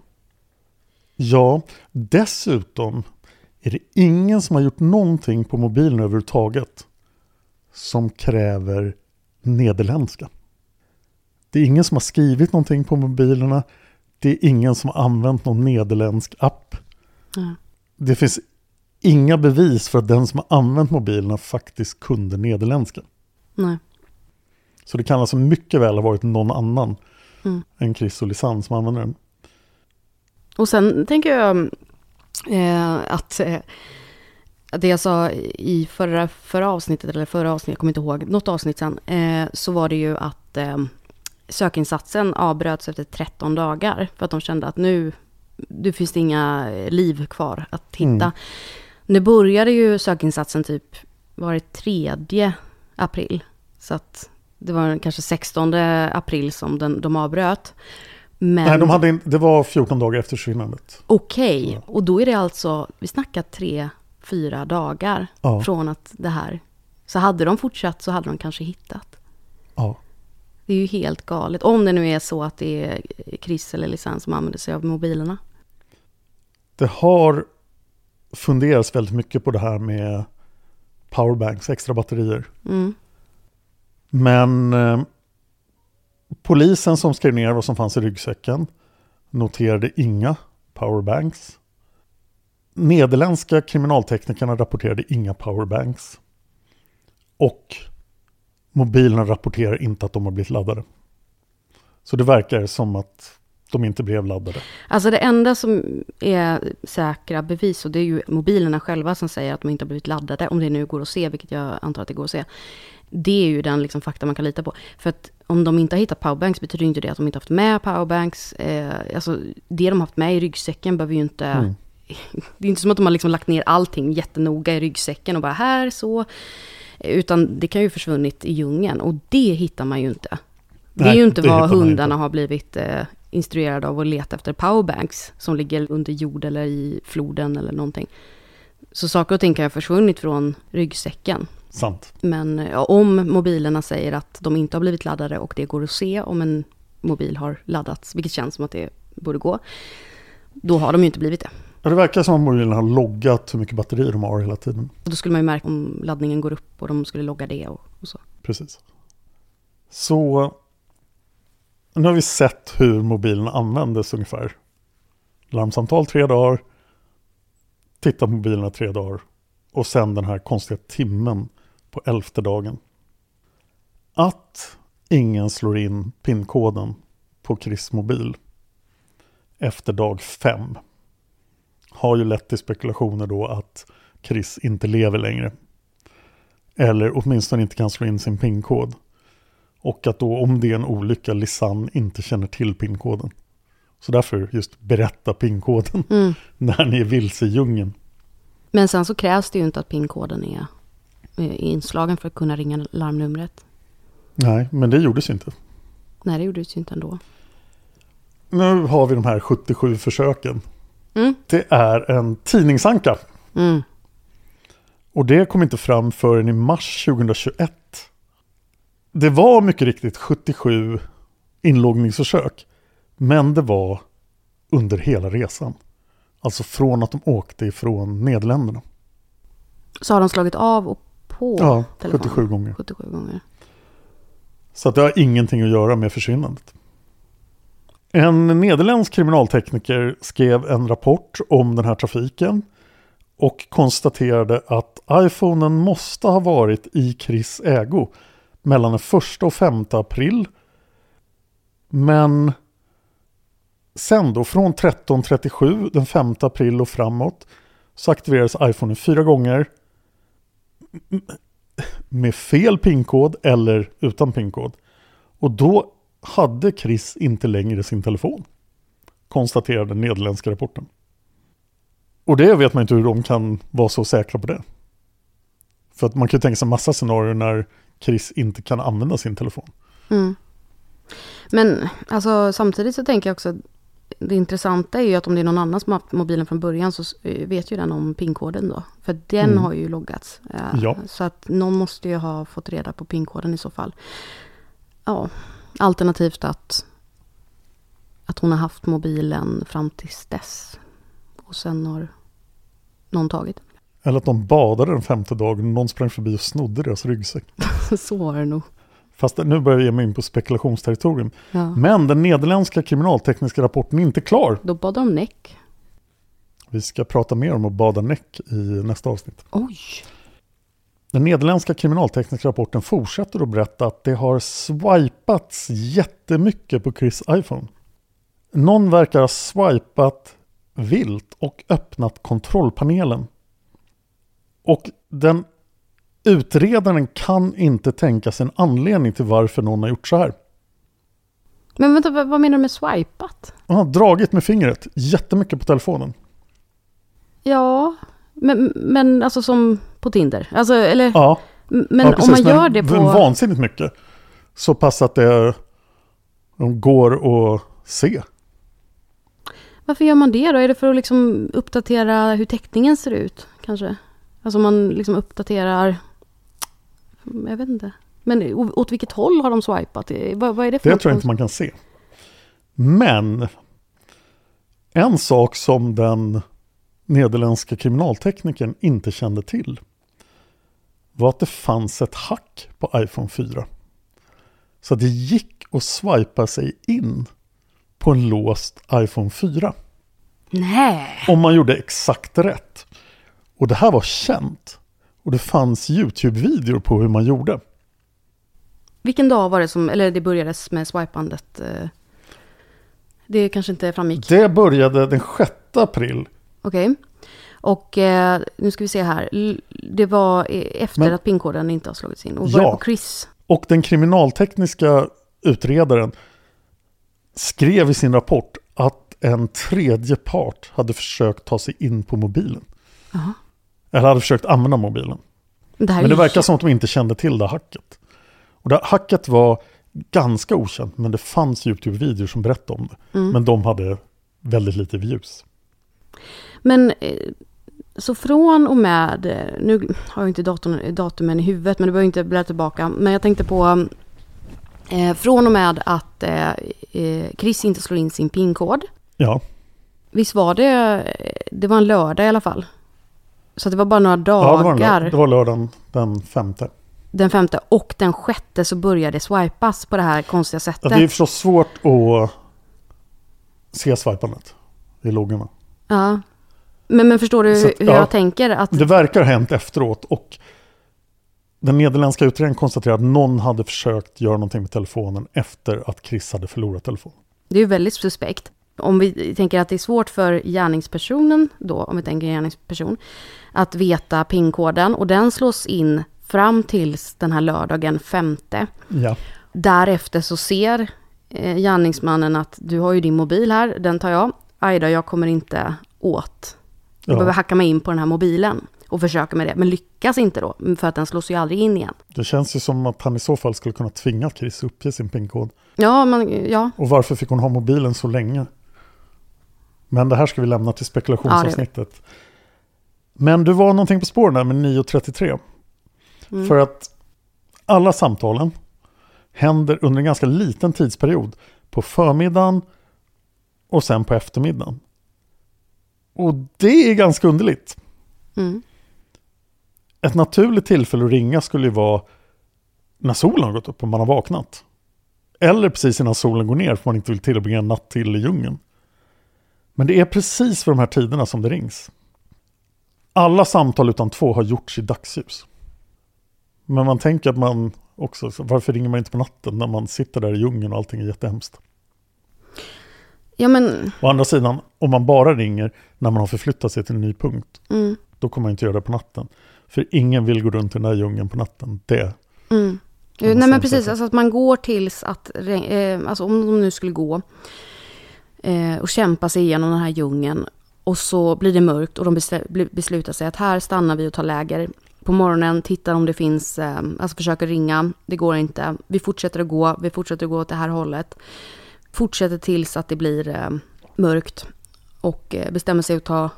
[SPEAKER 5] Ja, dessutom är det ingen som har gjort någonting på mobilen överhuvudtaget som kräver nederländska. Det är ingen som har skrivit någonting på mobilerna. Det är ingen som har använt någon nederländsk app.
[SPEAKER 4] Ja.
[SPEAKER 5] Det finns inga bevis för att den som har använt mobilerna faktiskt kunde nederländska.
[SPEAKER 4] Nej.
[SPEAKER 5] Så det kan alltså mycket väl ha varit någon annan
[SPEAKER 4] Mm.
[SPEAKER 5] än Chris och Lisanne som använde den.
[SPEAKER 4] Och sen tänker jag eh, att eh, det jag sa i förra, förra avsnittet, eller förra avsnittet, jag kommer inte ihåg, något avsnitt sen, eh, så var det ju att eh, sökinsatsen avbröts efter 13 dagar, för att de kände att nu, nu finns det inga liv kvar att hitta.
[SPEAKER 5] Mm.
[SPEAKER 4] Nu började ju sökinsatsen typ, var det 3 april, så att det var kanske 16 april som den, de avbröt. Men...
[SPEAKER 5] Nej, de hade in, det var 14 dagar efter försvinnandet.
[SPEAKER 4] Okej, och då är det alltså, vi snackar tre, fyra dagar
[SPEAKER 5] Ja.
[SPEAKER 4] från att det här... Så hade de fortsatt så hade de kanske hittat.
[SPEAKER 5] Ja.
[SPEAKER 4] Det är ju helt galet. Om det nu är så att det är Chris eller Lisanne som använder sig av mobilerna.
[SPEAKER 5] Det har funderats väldigt mycket på det här med powerbanks, extra batterier.
[SPEAKER 4] Mm.
[SPEAKER 5] Men eh, polisen som skrev ner vad som fanns i ryggsäcken noterade inga powerbanks. Nederländska kriminalteknikerna rapporterade inga powerbanks. Och mobilerna rapporterar inte att de har blivit laddade. Så det verkar som att de inte blev laddade.
[SPEAKER 4] Alltså det enda som är säkra bevis, och det är ju mobilerna själva som säger att de inte har blivit laddade, om det nu går att se, vilket jag antar att det går att se. Det är ju den liksom fakta man kan lita på. För att om de inte har hittat powerbanks betyder inte det att de inte haft med powerbanks. Eh, alltså det de haft med i ryggsäcken behöver ju inte...
[SPEAKER 5] Mm. (laughs)
[SPEAKER 4] Det är inte som att de har liksom lagt ner allting jättenoga i ryggsäcken och bara här så. Utan det kan ju försvunnit i djungeln och det hittar man ju inte. Det är
[SPEAKER 5] Nej,
[SPEAKER 4] ju inte vad hundarna har blivit eh, instruerade av att leta efter powerbanks som ligger under jord eller i floden eller någonting. Så saker och ting kan ha försvunnit från ryggsäcken.
[SPEAKER 5] Sant.
[SPEAKER 4] Men ja, om mobilerna säger att de inte har blivit laddade och det går att se om en mobil har laddats, vilket känns som att det borde gå, då har de ju inte blivit det.
[SPEAKER 5] Ja, det verkar som att mobilen har loggat hur mycket batteri de har hela tiden.
[SPEAKER 4] Och då skulle man ju märka om laddningen går upp och de skulle logga det och, och så.
[SPEAKER 5] Precis. Så nu har vi sett hur mobilen användes ungefär. Larmsamtal tre dagar, titta på mobilerna tre dagar och sen den här konstiga timmen på elfte dagen. Att ingen slår in pinkoden på Chris mobil efter dag fem har ju lett till spekulationer då att Chris inte lever längre. Eller åtminstone inte kan slå in sin pinkod. Och att då om det är en olycka Lisanne inte känner till pinkoden. Så därför just berätta pinkoden
[SPEAKER 4] Mm. (laughs)
[SPEAKER 5] när ni är vilse i djungeln.
[SPEAKER 4] Men sen så krävs det ju inte att pinkoden är inslagen för att kunna ringa larmnumret.
[SPEAKER 5] Nej, men det gjordes inte.
[SPEAKER 4] Nej, det gjorde det ju inte ändå.
[SPEAKER 5] Nu har vi de här 77 försöken.
[SPEAKER 4] Mm.
[SPEAKER 5] Det är en tidningsanka.
[SPEAKER 4] Mm.
[SPEAKER 5] Och det kom inte fram förrän i mars 2021. Det var mycket riktigt 77 inloggningsförsök. Men det var under hela resan. Alltså från att de åkte ifrån Nederländerna.
[SPEAKER 4] Så har de slagit av och på
[SPEAKER 5] Ja,
[SPEAKER 4] telefonen.
[SPEAKER 5] 77 gånger.
[SPEAKER 4] 77 gånger.
[SPEAKER 5] Så att det har ingenting att göra med försvinnandet. En nederländsk kriminaltekniker skrev en rapport om den här trafiken och konstaterade att iPhonen måste ha varit i Chris ägo mellan den 1 och 5 april. Men sen då från 13.37 den 5 april och framåt så aktiverades iPhonen fyra gånger med fel pinkod eller utan pinkod. Och då hade Chris inte längre sin telefon. Konstaterade den nederländska rapporten. Och det vet man inte hur de kan vara så säkra på det. För att man kan ju tänka sig massa scenarier när Chris inte kan använda sin telefon.
[SPEAKER 4] Mm. Men alltså, samtidigt så tänker jag också det intressanta är ju att om det är någon annan som har haft mobilen från början så eh, vet ju den om pinkoden då. För den
[SPEAKER 5] Mm.
[SPEAKER 4] har ju loggats. Eh,
[SPEAKER 5] Ja.
[SPEAKER 4] Så att någon måste ju ha fått reda på pinkoden i så fall. Ja, Alternativt att, att hon har haft mobilen fram tills dess. Och sen har någon tagit den.
[SPEAKER 5] Eller att de badade den femte dagen och någon sprang förbi och snodde deras ryggsäck. (laughs)
[SPEAKER 4] Så var det nog.
[SPEAKER 5] Fast nu börjar jag ge mig in på spekulationsterritorium.
[SPEAKER 4] Ja.
[SPEAKER 5] Men den nederländska kriminaltekniska rapporten är inte klar.
[SPEAKER 4] Då bad de näck.
[SPEAKER 5] Vi ska prata mer om att bada näck i nästa avsnitt.
[SPEAKER 4] Oj!
[SPEAKER 5] Den nederländska kriminaltekniska rapporten fortsätter att berätta att det har swipats jättemycket på Chris iPhone. Någon verkar ha swipat vilt och öppnat kontrollpanelen. Och den utredaren kan inte tänka sig en anledning till varför någon har gjort så här.
[SPEAKER 4] Men vänta, vad menar du med swipat?
[SPEAKER 5] Han har dragit med fingret jättemycket på telefonen.
[SPEAKER 4] Ja, men, men alltså som på Tinder? Alltså, eller,
[SPEAKER 5] Ja,
[SPEAKER 4] men
[SPEAKER 5] ja,
[SPEAKER 4] om
[SPEAKER 5] precis,
[SPEAKER 4] man gör
[SPEAKER 5] men-
[SPEAKER 4] det på...
[SPEAKER 5] vansinnigt mycket. Så pass att det de går att se.
[SPEAKER 4] Varför gör man det då? Är det för att liksom uppdatera hur täckningen ser ut? Kanske? Alltså man liksom uppdaterar... Jag vet inte. Men åt vilket håll har de swipat? Det- Vad, vad är det för
[SPEAKER 5] Det
[SPEAKER 4] något
[SPEAKER 5] tror jag inte man kan se. Men en sak som den nederländska kriminalteknikern inte kände till var att det fanns ett hack på iPhone 4. Så det gick att swipa sig in på en låst iPhone 4.
[SPEAKER 4] Nej!
[SPEAKER 5] Om man gjorde exakt rätt. Och det här var känt. Och det fanns YouTube-videor på hur man gjorde.
[SPEAKER 4] Vilken dag var det som... Eller det börjades med swipandet? eh, Det kanske inte framgick.
[SPEAKER 5] Det började den 6 april.
[SPEAKER 4] Okej. Och eh, nu ska vi se här. Det var eh, efter
[SPEAKER 5] Men-
[SPEAKER 4] att pinkoden inte har slagits in. Och var
[SPEAKER 5] Ja.
[SPEAKER 4] på Chris?
[SPEAKER 5] Och den kriminaltekniska utredaren skrev i sin rapport att en tredje part hade försökt ta sig in på mobilen.
[SPEAKER 4] Jaha.
[SPEAKER 5] Eller hade försökt använda mobilen.
[SPEAKER 4] Det
[SPEAKER 5] Men det verkar
[SPEAKER 4] ju-
[SPEAKER 5] som att de inte kände till det hacket. Och det hacket var ganska okänt, men det fanns YouTube-videor som berättade om det.
[SPEAKER 4] Mm.
[SPEAKER 5] Men de hade väldigt lite views.
[SPEAKER 4] Men eh, så från och med, eh, nu har jag inte datorn, datumen i huvudet, men det behöver inte bläddra tillbaka. Men jag tänkte på, eh, från och med att eh, eh, Chris inte slår in sin pinkod.
[SPEAKER 5] Ja,
[SPEAKER 4] Visst var det, det var en lördag i alla fall. Så det var bara några
[SPEAKER 5] ja
[SPEAKER 4] dagar.
[SPEAKER 5] det, var en lör- det var lördagen den femte.
[SPEAKER 4] Den femte och den sjätte så började det swipas på det här konstiga sättet.
[SPEAKER 5] Ja, det är förstås svårt att se swipandet i loggorna.
[SPEAKER 4] Ja. Men, men förstår du
[SPEAKER 5] att,
[SPEAKER 4] hur
[SPEAKER 5] ja.
[SPEAKER 4] jag tänker? Att,
[SPEAKER 5] Det verkar ha hänt efteråt och den nederländska utredningen konstaterar att någon hade försökt göra någonting med telefonen efter att Chris hade förlorat telefonen.
[SPEAKER 4] Det är ju väldigt suspekt. Om vi tänker att det är svårt för gärningspersonen då, om vi tänker gärningsperson, att veta pinkoden och den slås in fram tills den här lördagen femte.
[SPEAKER 5] Ja,
[SPEAKER 4] Därefter så ser eh, gärningsmannen att du har ju din mobil här, den tar jag. Aj då, jag kommer inte åt. Jag
[SPEAKER 5] Ja.
[SPEAKER 4] behöver hacka mig in på den här mobilen och försöka med det, men lyckas inte då, för att den slås ju aldrig in igen.
[SPEAKER 5] det känns ju som att han i så fall skulle kunna tvinga Chris uppge sin pinkod.
[SPEAKER 4] Ja, man, ja,
[SPEAKER 5] Och varför fick hon ha mobilen så länge? Men det här ska vi lämna till spekulationsavsnittet. Men du var någonting på spåren där med 9.33.
[SPEAKER 4] Mm.
[SPEAKER 5] För att alla samtalen händer under en ganska liten tidsperiod. På förmiddagen och sen på eftermiddagen. Och det är ganska underligt.
[SPEAKER 4] Mm.
[SPEAKER 5] Ett naturligt tillfälle att ringa skulle ju vara när solen har gått upp och man har vaknat. Eller precis innan solen går ner för man inte vill tillbringa en natt till i djungeln. Men det är precis för de här tiderna som det rings. Alla samtal utan två har gjorts i dagsljus. Men man tänker att man också, så varför ringer man inte på natten när man sitter där i djungeln och allting är jättehemskt?
[SPEAKER 4] ja men,
[SPEAKER 5] Å andra sidan, om man bara ringer när man har förflyttat sig till en ny punkt,
[SPEAKER 4] mm,
[SPEAKER 5] då kommer man inte göra det på natten. För ingen vill gå runt i den här djungeln på natten. Det
[SPEAKER 4] mm. Nej men precis, alltså att man går tills att, eh, alltså om de nu skulle gå eh, och kämpa sig igenom den här djungeln och så blir det mörkt och de beslutar sig att här stannar vi och tar läger. På morgonen tittar om det finns, eh, alltså försöker ringa, det går inte. Vi fortsätter att gå, vi fortsätter att gå åt det här hållet. Fortsätter tills att det blir eh, mörkt och eh, bestämmer sig att ta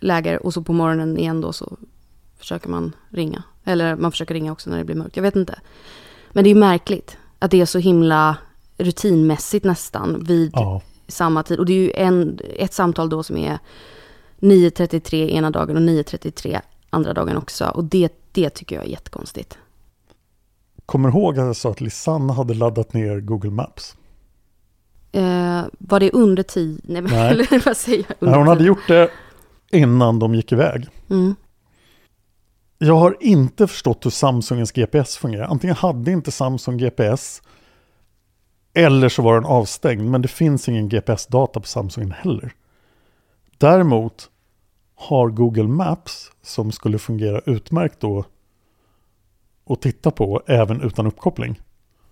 [SPEAKER 4] läger och så på morgonen igen då så försöker man ringa. Eller man försöker ringa också när det blir mörkt, jag vet inte. Men det är ju märkligt. Att det är så himla rutinmässigt nästan vid
[SPEAKER 5] Ja
[SPEAKER 4] samma tid. Och det är ju en, ett samtal då som är 9.33 ena dagen och 9.33 andra dagen också. Och det, det tycker jag är jättekonstigt.
[SPEAKER 5] Kommer ihåg att jag sa att Lisanne hade laddat ner Google Maps?
[SPEAKER 4] Eh, var det under 10? Nej, men,
[SPEAKER 5] Nej.
[SPEAKER 4] eller (laughs) vad säger jag?
[SPEAKER 5] Nej,
[SPEAKER 4] Under
[SPEAKER 5] hon hade
[SPEAKER 4] 10.
[SPEAKER 5] gjort det innan de gick iväg.
[SPEAKER 4] Mm.
[SPEAKER 5] Jag har inte förstått hur Samsungens GPS fungerar. Antingen hade inte Samsung GPS eller så var den avstängd. Men det finns ingen GPS-data på Samsungen heller. Däremot har Google Maps som skulle fungera utmärkt då att titta på även utan uppkoppling.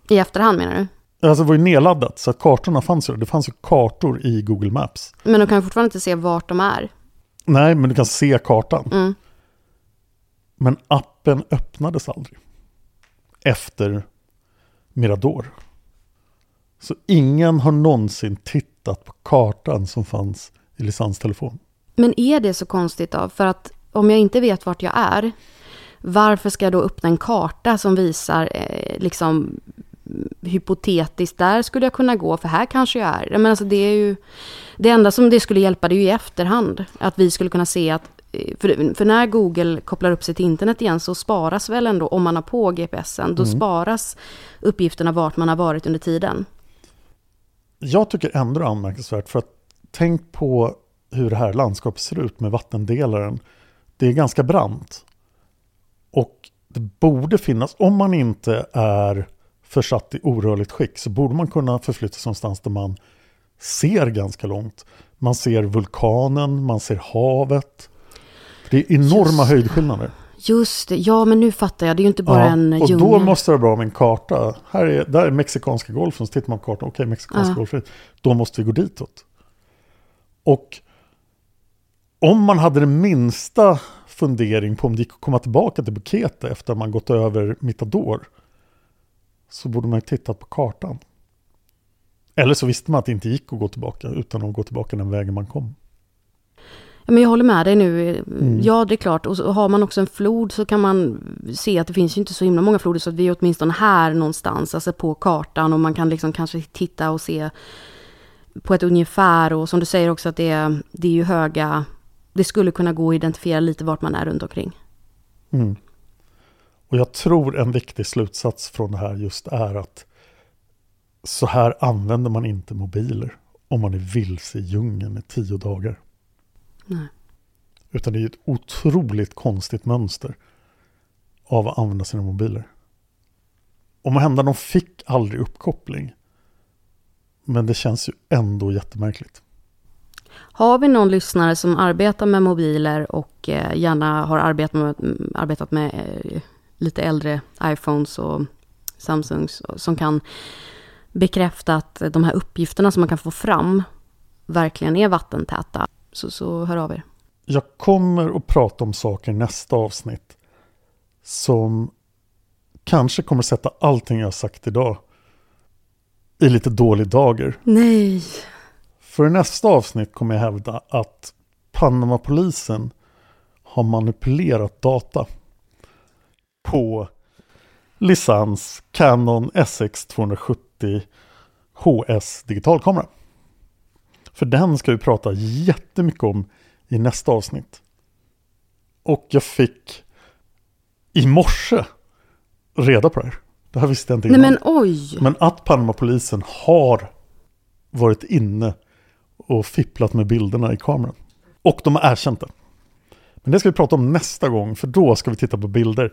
[SPEAKER 4] I efterhand menar du?
[SPEAKER 5] Alltså det var ju nedladdat så att kartorna fanns ju. Det fanns ju kartor i Google Maps.
[SPEAKER 4] Men de kan fortfarande inte se vart de är.
[SPEAKER 5] Nej, men du kan se kartan.
[SPEAKER 4] Mm.
[SPEAKER 5] Men appen öppnades aldrig. Efter Mirador. Så ingen har någonsin tittat på kartan som fanns i Lisans telefon.
[SPEAKER 4] Men är det så konstigt då? För att om jag inte vet vart jag är, varför ska jag då öppna en karta som visar eh, liksom hypotetiskt, där skulle jag kunna gå, för här kanske jag är. Men alltså det är ju, det enda som det skulle hjälpa det är ju i efterhand, att vi skulle kunna se att, eh, för, för när Google kopplar upp sig till internet igen så sparas väl ändå, om man har på GPSen, då
[SPEAKER 5] Mm.
[SPEAKER 4] sparas uppgifterna vart man har varit under tiden.
[SPEAKER 5] Jag tycker ändå det är anmärkningsvärt för att tänk på hur det här landskapet ser ut med vattendelaren. Det är ganska brant. Och det borde finnas, om man inte är försatt i orörligt skick så borde man kunna förflytta sig någonstans där man ser ganska långt. Man ser vulkanen, man ser havet. Det är enorma
[SPEAKER 4] Just
[SPEAKER 5] höjdskillnader.
[SPEAKER 4] Just det, ja men nu fattar jag, det är ju inte bara
[SPEAKER 5] Ja,
[SPEAKER 4] en
[SPEAKER 5] och
[SPEAKER 4] djungel.
[SPEAKER 5] då måste det vara bra med en karta. Här är, där är mexikanska golfen, så tittar man på kartan, okej mexikanska
[SPEAKER 4] Ja.
[SPEAKER 5] golfen, då måste vi gå ditåt. Och om man hade den minsta fundering på om det gick att komma tillbaka till Bukete efter att man gått över Mitador så borde man tittat på kartan. Eller så visste man att det inte gick att gå tillbaka utan att gå tillbaka den vägen man kom.
[SPEAKER 4] Men jag håller med dig nu.
[SPEAKER 5] Mm.
[SPEAKER 4] Ja, det är klart. Och har man också en flod så kan man se att det finns ju inte så himla många floder. Så att vi är åtminstone här någonstans, alltså på kartan. Och man kan liksom kanske titta och se på ett ungefär. Och som du säger också att det är, det är ju höga... Det skulle kunna gå att identifiera lite vart man är runt omkring.
[SPEAKER 5] Mm. Och jag tror en viktig slutsats från det här just är att så här använder man inte mobiler om man är vilse i djungeln i tio dagar.
[SPEAKER 4] Nej.
[SPEAKER 5] Utan det är ett otroligt konstigt mönster av att använda sina mobiler. Om hända de fick aldrig uppkoppling. Men det känns ju ändå jättemärkligt.
[SPEAKER 4] Har vi någon lyssnare som arbetar med mobiler och eh, gärna har arbetat med, arbetat med eh, lite äldre iPhones och Samsungs som kan bekräfta att de här uppgifterna som man kan få fram verkligen är vattentäta, så, så hör av er.
[SPEAKER 5] Jag kommer att prata om saker i nästa avsnitt som kanske kommer sätta allting jag har sagt idag i lite dålig dager.
[SPEAKER 4] Nej.
[SPEAKER 5] För i nästa avsnitt kommer jag hävda att Panama-polisen har manipulerat data på licens Canon SX270 HS digitalkamera. För den ska vi prata jättemycket om i nästa avsnitt. Och jag fick i morse reda på det här. Det här visste jag inte
[SPEAKER 4] Nej
[SPEAKER 5] innan.
[SPEAKER 4] men oj.
[SPEAKER 5] Men att Panama-polisen har varit inne och fipplat med bilderna i kameran. Och de har erkänt det. Men det ska vi prata om nästa gång, för då ska vi titta på bilder.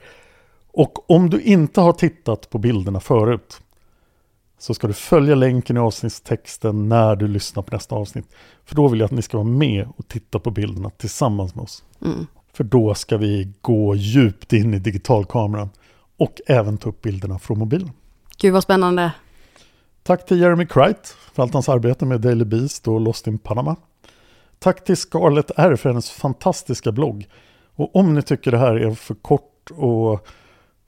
[SPEAKER 5] Och om du inte har tittat på bilderna förut så ska du följa länken i avsnittstexten när du lyssnar på nästa avsnitt. För då vill jag att ni ska vara med och titta på bilderna tillsammans med oss.
[SPEAKER 4] Mm.
[SPEAKER 5] För då ska vi gå djupt in i digitalkameran och även ta upp bilderna från mobilen.
[SPEAKER 4] Gud vad spännande.
[SPEAKER 5] Tack till Jeremy Cright för allt hans arbete med Daily Beast och Lost in Panama. Tack till Scarlett R för hennes fantastiska blogg. Och om ni tycker det här är för kort och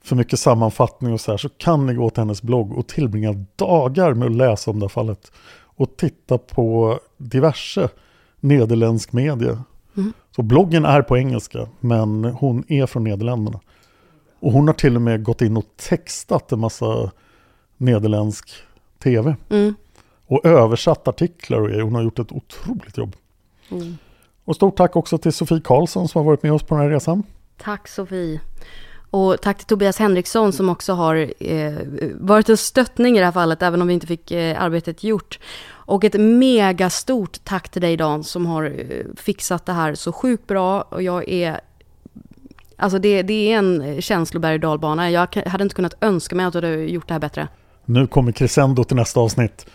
[SPEAKER 5] för mycket sammanfattning och så här så kan ni gå till hennes blogg och tillbringa dagar med att läsa om det här fallet. Och titta på diverse nederländsk media.
[SPEAKER 4] Mm.
[SPEAKER 5] Så bloggen är på engelska men hon är från Nederländerna. Och hon har till och med gått in och textat en massa nederländsk tv.
[SPEAKER 4] Mm.
[SPEAKER 5] Och översatt artiklar och. Hon har gjort ett otroligt jobb.
[SPEAKER 4] Mm.
[SPEAKER 5] Och stort tack också till Sofie Karlsson som har varit med oss på den här resan.
[SPEAKER 4] Tack Sofie. Och tack till Tobias Henriksson som också har eh, varit en stöttning i det här fallet, även om vi inte fick eh, arbetet gjort. Och ett megastort tack till dig Dan som har eh, fixat det här så sjukt bra. Och jag är... Alltså det, det är en känsloberg och dalbana. Jag hade inte kunnat önska mig att du hade gjort det här bättre.
[SPEAKER 5] Nu kommer crescendo till nästa avsnitt.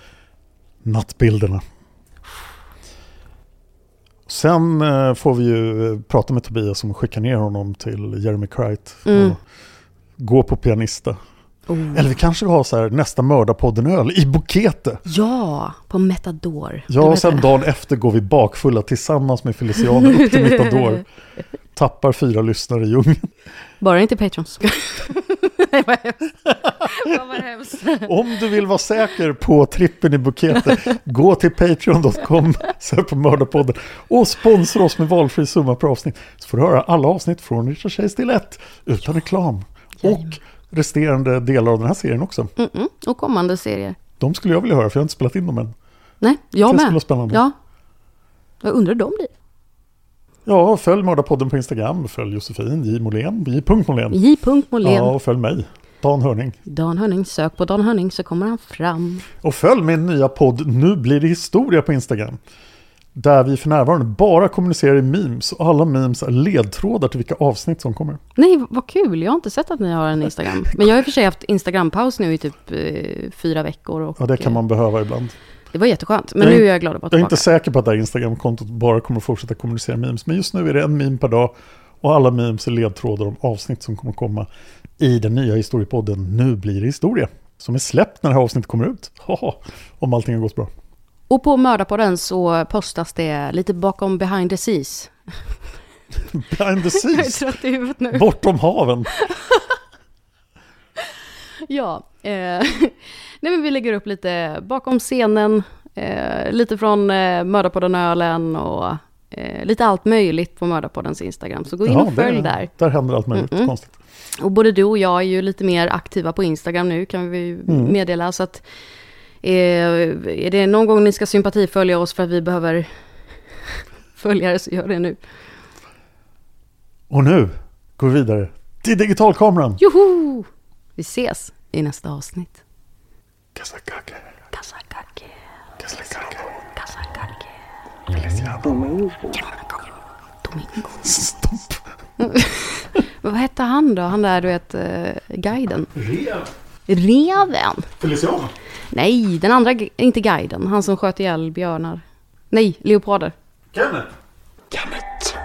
[SPEAKER 5] Nattbilderna. Sen eh, får vi ju eh, prata med Tobias som skickar ner honom till Jeremy Cright.
[SPEAKER 4] Mm.
[SPEAKER 5] Och gå på pianista.
[SPEAKER 4] Oh.
[SPEAKER 5] Eller vi kanske har så här nästa mördarpodden-öl i Bukete.
[SPEAKER 4] Ja, på Metador.
[SPEAKER 5] Ja, och sen dagen efter går vi bakfulla tillsammans med Feliciano upp till Metador. (laughs) Tappar fyra lyssnare i djungeln.
[SPEAKER 4] Bara inte Patrons. Nej, vad hemskt.
[SPEAKER 5] Om du vill vara säker på trippen i Bukete, gå till patreon.com, sök på Mördarpodden och sponsra oss med valfri summa per avsnitt. Så får du höra alla avsnitt från Richard Chase till ett utan reklam. Och resterande delar av den här serien också.
[SPEAKER 4] Mm-mm. Och kommande serier.
[SPEAKER 5] De skulle jag vilja höra för jag har inte spelat in dem än.
[SPEAKER 4] Nej, jag
[SPEAKER 5] Det
[SPEAKER 4] med.
[SPEAKER 5] skulle vara spännande.
[SPEAKER 4] Ja. Jag undrar hur de blir.
[SPEAKER 5] Ja, följ Mördarpodden på Instagram, följ Josefin, J. Molén, J. Molén.
[SPEAKER 4] J. Molén.
[SPEAKER 5] Ja, och följ mig, Dan Hörning.
[SPEAKER 4] Dan Hörning, sök på Dan Hörning så kommer han fram.
[SPEAKER 5] Och följ min nya podd Nu blir det historia på Instagram. Där vi för närvarande bara kommunicerar i memes och alla memes är ledtrådar till vilka avsnitt som kommer.
[SPEAKER 4] Nej, vad kul. Jag har inte sett att ni har en Instagram. (laughs) Men jag har i och för sig haft Instagram-paus nu i typ eh, fyra veckor. Och,
[SPEAKER 5] Ja, det kan man behöva ibland.
[SPEAKER 4] eh, Det var jätteskönt. Men
[SPEAKER 5] Jag
[SPEAKER 4] nu är jag glad att vara
[SPEAKER 5] Jag är
[SPEAKER 4] tillbaka.
[SPEAKER 5] inte säker på att det här Instagram-kontot bara kommer att fortsätta kommunicera memes. Men just nu är det en meme per dag. Och alla memes är ledtrådar om avsnitt som kommer komma i den nya historiepodden Nu blir det historia. Som är släppt när det här avsnittet kommer ut. (laughs) Haha, om allting har gått bra.
[SPEAKER 4] Och på Mördarpodden så postas det lite bakom behind the scenes. (laughs)
[SPEAKER 5] Behind the
[SPEAKER 4] Jag är trött i huvudet nu.
[SPEAKER 5] Bortom haven. (laughs)
[SPEAKER 4] Ja, eh, (laughs) nej men vi lägger upp lite bakom scenen, eh, lite från eh, Mördarpodden-ölen och eh, lite allt möjligt på Mördarpoddens Instagram. Så gå in
[SPEAKER 5] Ja,
[SPEAKER 4] och följ
[SPEAKER 5] det-
[SPEAKER 4] där.
[SPEAKER 5] Där händer allt möjligt
[SPEAKER 4] Mm-mm.
[SPEAKER 5] konstigt.
[SPEAKER 4] Och både du och jag är ju lite mer aktiva på Instagram nu kan vi
[SPEAKER 5] Mm.
[SPEAKER 4] meddela. Så att eh, är det någon gång ni ska sympatifölja oss för att vi behöver (laughs) följare så gör det nu.
[SPEAKER 5] Och nu går vi vidare till digitalkameran.
[SPEAKER 4] Joho! Vi ses i nästa avsnitt.
[SPEAKER 5] Kasakake.
[SPEAKER 4] Kasakake.
[SPEAKER 5] Kasakake.
[SPEAKER 4] Kasakake.
[SPEAKER 5] Feliciano.
[SPEAKER 4] Domingo.
[SPEAKER 5] Stopp. (laughs)
[SPEAKER 4] Vad hette han då? Han där, du vet, eh, guiden.
[SPEAKER 5] Rev.
[SPEAKER 4] Reven.
[SPEAKER 5] Feliciano?
[SPEAKER 4] Nej, den andra, inte guiden. Han som sköt ihjäl björnar. Nej, leoparder. Kenneth.
[SPEAKER 5] Kenneth.